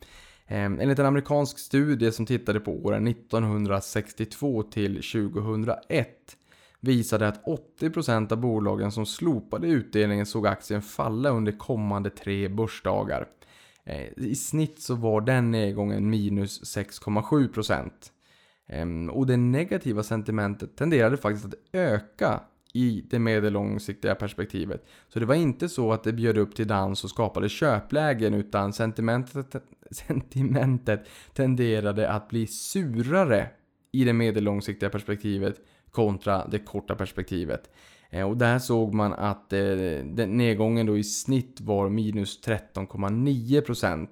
Ehm, enligt en amerikansk studie som tittade på åren 1962 till 2001 visade att 80% av bolagen som slopade utdelningen såg aktien falla under kommande tre börsdagar. Eh, I snitt så var den nedgången minus 6,7%. Ehm, och det negativa sentimentet tenderade faktiskt att öka i det medellångsiktiga perspektivet. Så det var inte så att det bjöd upp till dans och skapade köplägen utan sentimentet, sentimentet tenderade att bli surare i det medellångsiktiga perspektivet kontra det korta perspektivet. Eh, och där såg man att eh, den nedgången då i snitt var minus 13,9%.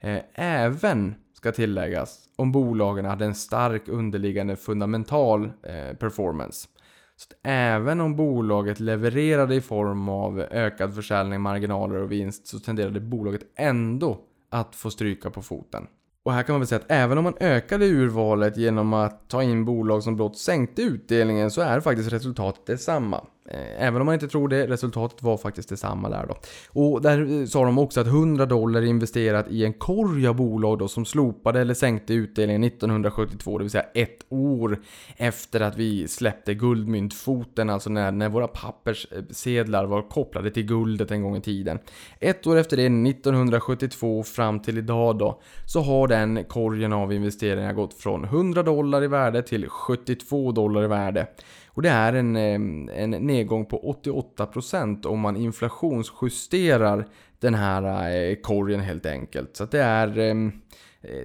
Eh, även, ska tilläggas, om bolagen hade en stark underliggande fundamental performance. Så att även om bolaget levererade i form av ökad försäljning, marginaler och vinst så tenderade bolaget ändå att få stryka på foten. Och här kan man väl säga att även om man ökade urvalet genom att ta in bolag som blott sänkte utdelningen så är faktiskt resultatet detsamma. Eh, även om man inte tror det, resultatet var faktiskt detsamma där då. Och där eh, sa de också att 100 dollar investerat i en korg av bolag då som slopade eller sänkte utdelningen 1972, det vill säga ett år efter att vi släppte guldmyntfoten, alltså när, när våra papperssedlar var kopplade till guldet en gång i tiden. Ett år efter det, 1972 fram till idag då, så har den korgen av investeringar gått från 100 dollar i värde till 72 dollar i värde. Och det är en, en nedgång på 88% om man inflationsjusterar den här eh, korgen helt enkelt. Så att det är, eh,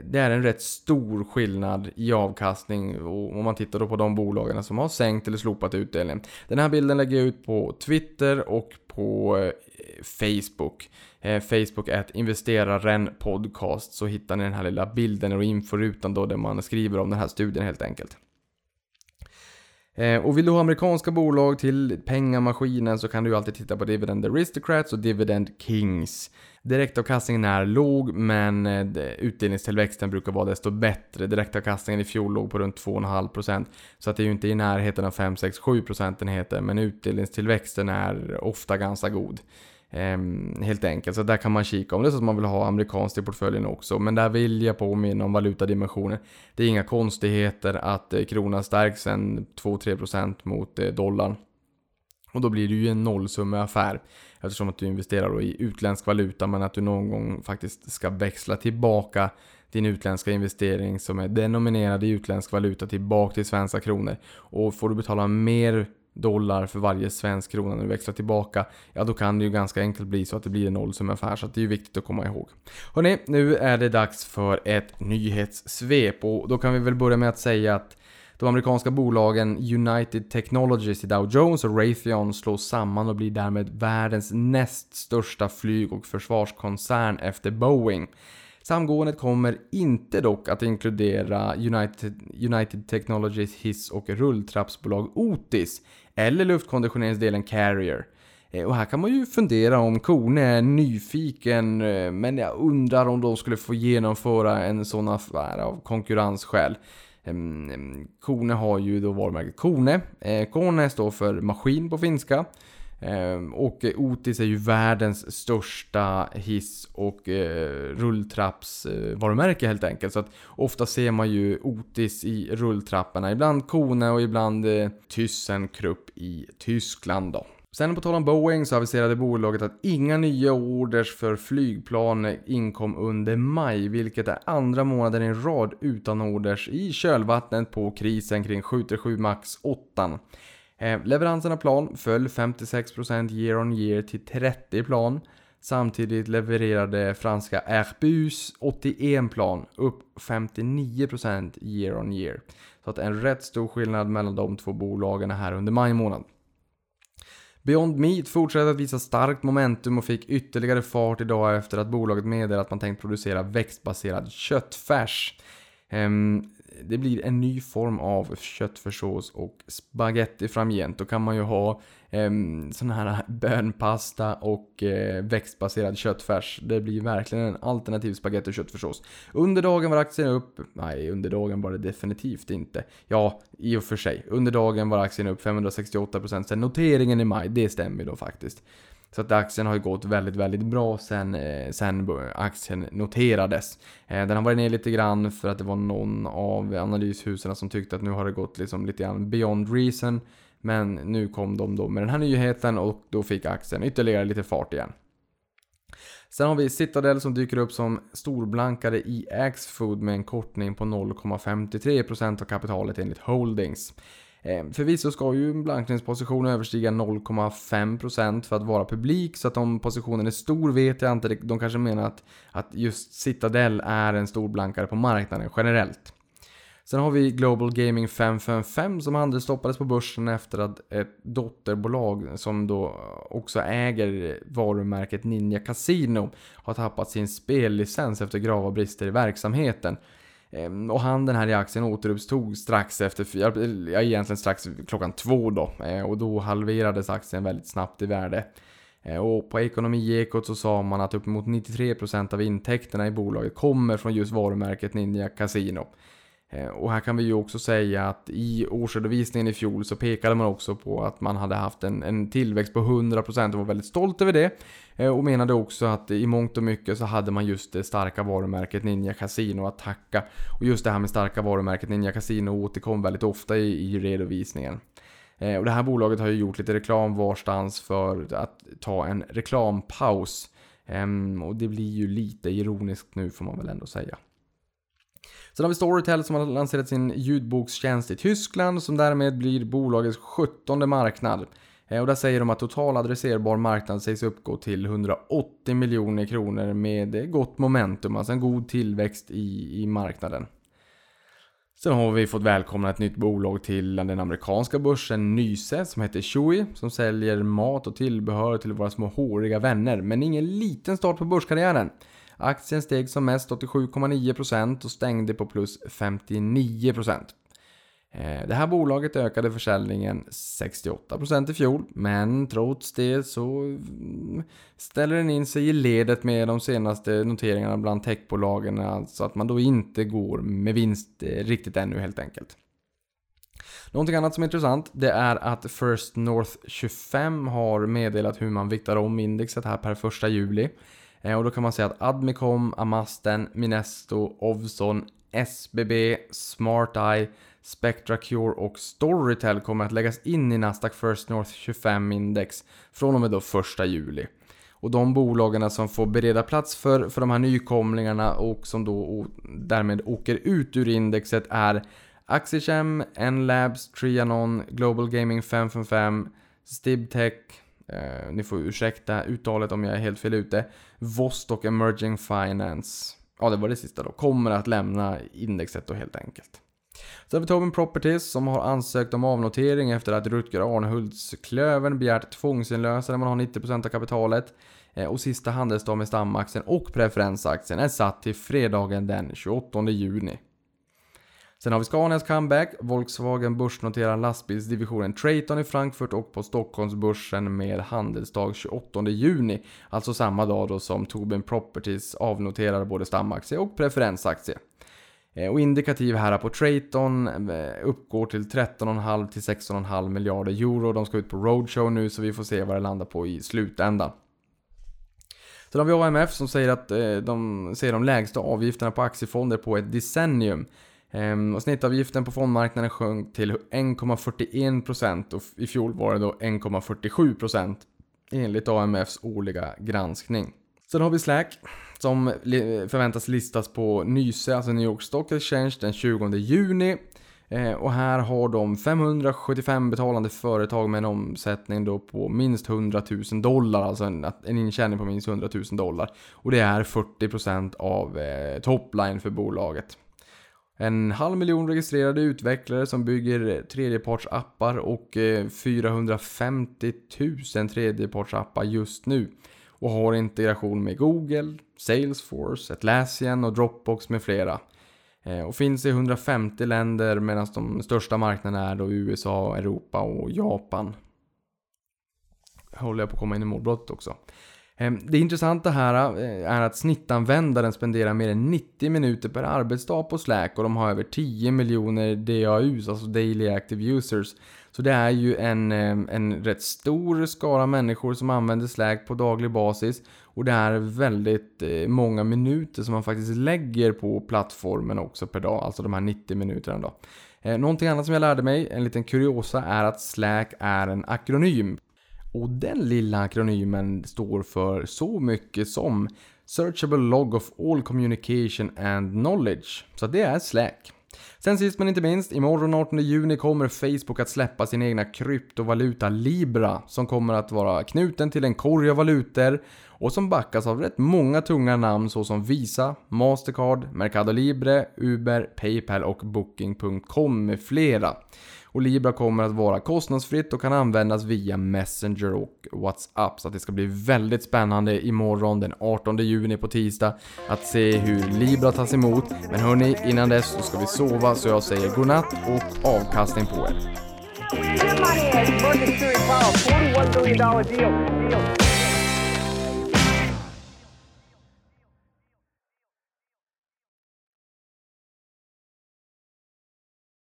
det är en rätt stor skillnad i avkastning om man tittar då på de bolagen som har sänkt eller slopat utdelningen. Den här bilden lägger jag ut på Twitter och på eh, Facebook. Facebook är ett investeraren podcast så hittar ni den här lilla bilden och inforutan då där man skriver om den här studien helt enkelt. Eh, och vill du ha amerikanska bolag till pengamaskinen så kan du ju alltid titta på Dividend Aristocrats och Dividend Kings. Direktavkastningen är låg men eh, utdelningstillväxten brukar vara desto bättre. Direktavkastningen i fjol låg på runt 2,5% så att det är ju inte i närheten av 5, 6, 7 procentenheter men utdelningstillväxten är ofta ganska god. Ehm, helt enkelt, så där kan man kika om det är så att man vill ha amerikanskt i portföljen också. Men där vill jag påminna om valutadimensionen. Det är inga konstigheter att eh, kronan stärks en 2-3% mot eh, dollarn. Och då blir det ju en nollsummeaffär. Eftersom att du investerar i utländsk valuta men att du någon gång faktiskt ska växla tillbaka din utländska investering som är denominerad i utländsk valuta tillbaka till svenska kronor. Och får du betala mer dollar för varje svensk krona när du växlar tillbaka, ja då kan det ju ganska enkelt bli så att det blir en nollsummaffär, så att det är ju viktigt att komma ihåg. Hörrni, nu är det dags för ett nyhetssvep och då kan vi väl börja med att säga att de amerikanska bolagen United Technologies i Dow Jones och Raytheon slås samman och blir därmed världens näst största flyg och försvarskoncern efter Boeing. Samgåendet kommer inte dock att inkludera United, United Technologies hiss och rulltrappsbolag Otis eller luftkonditioneringsdelen Carrier. Eh, och här kan man ju fundera om Kone är nyfiken, eh, men jag undrar om de skulle få genomföra en sån affär av konkurrensskäl. Ehm, ehm, Kone har ju då varumärket Kone. Eh, Kone står för maskin på finska. Ehm, och eh, Otis är ju världens största hiss och eh, rulltrappsvarumärke eh, helt enkelt. Så att ofta ser man ju Otis i rulltrapporna. Ibland Kone och ibland Thyssen ThyssenKrupp i Tyskland då. Sen på tal om Boeing så aviserade bolaget att inga nya orders för flygplan inkom under maj, vilket är andra månaden i rad utan orders i kölvattnet på krisen kring 737 MAX 8. Leveranserna leveransen av plan föll 56% year on year till 30 plan. Samtidigt levererade franska Airbus 81 plan, upp 59% year on year. Så att en rätt stor skillnad mellan de två bolagen här under maj månad. Beyond Meat fortsätter att visa starkt momentum och fick ytterligare fart idag efter att bolaget meddelade att man tänkt producera växtbaserad köttfärs. Ehm, det blir en ny form av köttfärssås och spaghetti framgent. Då kan man ju ha eh, sån här bönpasta och eh, växtbaserad köttfärs. Det blir verkligen en alternativ spaghetti och köttfärssås. Under dagen var aktien upp, nej under dagen var det definitivt inte. Ja, i och för sig. Under dagen var aktien upp 568% sen noteringen i maj, det stämmer ju då faktiskt. Så att aktien har ju gått väldigt, väldigt bra sen, eh, sen aktien noterades. Eh, den har varit ner lite grann för att det var någon av analyshusen som tyckte att nu har det gått liksom lite grann beyond reason. Men nu kom de då med den här nyheten och då fick aktien ytterligare lite fart igen. Sen har vi Citadel som dyker upp som storblankare i Axfood med en kortning på 0,53% av kapitalet enligt Holdings. Eh, Förvisso ska ju en blankningsposition överstiga 0,5% för att vara publik, så att om positionen är stor vet jag inte. De kanske menar att, att just Citadel är en stor blankare på marknaden generellt. Sen har vi Global Gaming 555 som handelsstoppades på börsen efter att ett dotterbolag som då också äger varumärket Ninja Casino har tappat sin spellicens efter grava brister i verksamheten. Ehm, och handeln här i aktien återuppstod strax efter, ja egentligen strax klockan två då. Ehm, och då halverades aktien väldigt snabbt i värde. Ehm, och på Ekonomiekot så sa man att uppemot 93% av intäkterna i bolaget kommer från just varumärket Ninja Casino. Eh, och här kan vi ju också säga att i årsredovisningen i fjol så pekade man också på att man hade haft en, en tillväxt på 100% och var väldigt stolt över det. Eh, och menade också att i mångt och mycket så hade man just det starka varumärket Ninja Casino att tacka. Och just det här med starka varumärket Ninja Casino återkom väldigt ofta i, i redovisningen. Eh, och det här bolaget har ju gjort lite reklam varstans för att ta en reklampaus. Ehm, och det blir ju lite ironiskt nu får man väl ändå säga. Sen har vi Storytel som har lanserat sin ljudbokstjänst i Tyskland som därmed blir bolagets 17 marknad. Eh, och där säger de att total adresserbar marknad sägs uppgå till 180 miljoner kronor med gott momentum, alltså en god tillväxt i, i marknaden. Sen har vi fått välkomna ett nytt bolag till den amerikanska börsen Nyse som heter Chewy som säljer mat och tillbehör till våra små håriga vänner. Men ingen liten start på börskarriären. Aktien steg som mest 87,9% och stängde på plus 59%. Eh, det här bolaget ökade försäljningen 68% i fjol, men trots det så mm, ställer den in sig i ledet med de senaste noteringarna bland techbolagen, alltså att man då inte går med vinst eh, riktigt ännu helt enkelt. Någonting annat som är intressant, det är att First North 25 har meddelat hur man viktar om indexet här per 1 juli. Eh, och då kan man säga att Admicom, Amasten, Minesto, Ovzon, SBB, SmartEye, SpectraCure och Storytel kommer att läggas in i Nasdaq First North 25 index från och med då 1 juli. Och de bolagen som får bereda plats för, för de här nykomlingarna och som då och därmed åker ut ur indexet är Axichem, Nlabs, Trianon, Global Gaming 555, Stibtech, eh, ni får ursäkta uttalet om jag är helt fel ute, Vostok Emerging Finance, ja det var det sista då, kommer att lämna indexet då helt enkelt. Sen har vi Tobin Properties som har ansökt om avnotering efter att Rutger Arnhultsklövern begärt tvångsinlösen när man har 90% av kapitalet. Eh, och sista handelsdag med stamaktien och preferensaktien är satt till fredagen den 28 juni. Sen har vi Scanias comeback. Volkswagen börsnoterar lastbilsdivisionen Traton i Frankfurt och på Stockholmsbörsen med handelsdag 28 juni. Alltså samma dag då som Tobin Properties avnoterar både stamaktie och preferensaktie. Eh, och indikativ här på Traton eh, uppgår till 13,5 till 16,5 miljarder euro. De ska ut på roadshow nu så vi får se vad det landar på i slutändan. Sen har vi AMF som säger att eh, de ser de lägsta avgifterna på aktiefonder på ett decennium. Ehm, och snittavgiften på fondmarknaden sjönk till 1,41% och i fjol var det då 1,47% enligt AMFs årliga granskning. Sen har vi Slack som förväntas listas på Nyse, alltså New York Stock Exchange den 20 juni. Ehm, och här har de 575 betalande företag med en omsättning då på minst 100 000 dollar, alltså en, en intjäning på minst 100 000 dollar. Och det är 40% av eh, topline för bolaget. En halv miljon registrerade utvecklare som bygger tredjepartsappar och eh, 450 000 tredjepartsappar just nu. Och har integration med Google, Salesforce, Atlassian och Dropbox med flera. Eh, och finns i 150 länder medan de största marknaderna är då USA, Europa och Japan. Håller jag på att komma in i målbrottet också. Ehm, det intressanta här eh, är att snittanvändaren spenderar mer än 90 minuter per arbetsdag på Slack och de har över 10 miljoner DAUs, alltså Daily Active Users. Så det är ju en, ehm, en rätt stor skara människor som använder Slack på daglig basis och det är väldigt eh, många minuter som man faktiskt lägger på plattformen också per dag, alltså de här 90 minuterna då. Ehm, någonting annat som jag lärde mig, en liten kuriosa, är att Slack är en akronym. Och den lilla akronymen står för så mycket som Searchable Log of All Communication and Knowledge. Så det är Slack. Sen sist men inte minst, imorgon 18 juni kommer Facebook att släppa sin egna kryptovaluta Libra som kommer att vara knuten till en korg av valutor och som backas av rätt många tunga namn såsom Visa, Mastercard, Mercado Libre, Uber, Paypal och Booking.com med flera. Och Libra kommer att vara kostnadsfritt och kan användas via Messenger och WhatsApp. Så att det ska bli väldigt spännande imorgon den 18 juni på tisdag att se hur Libra tas emot. Men hörni, innan dess så ska vi sova så jag säger godnatt och avkastning på er.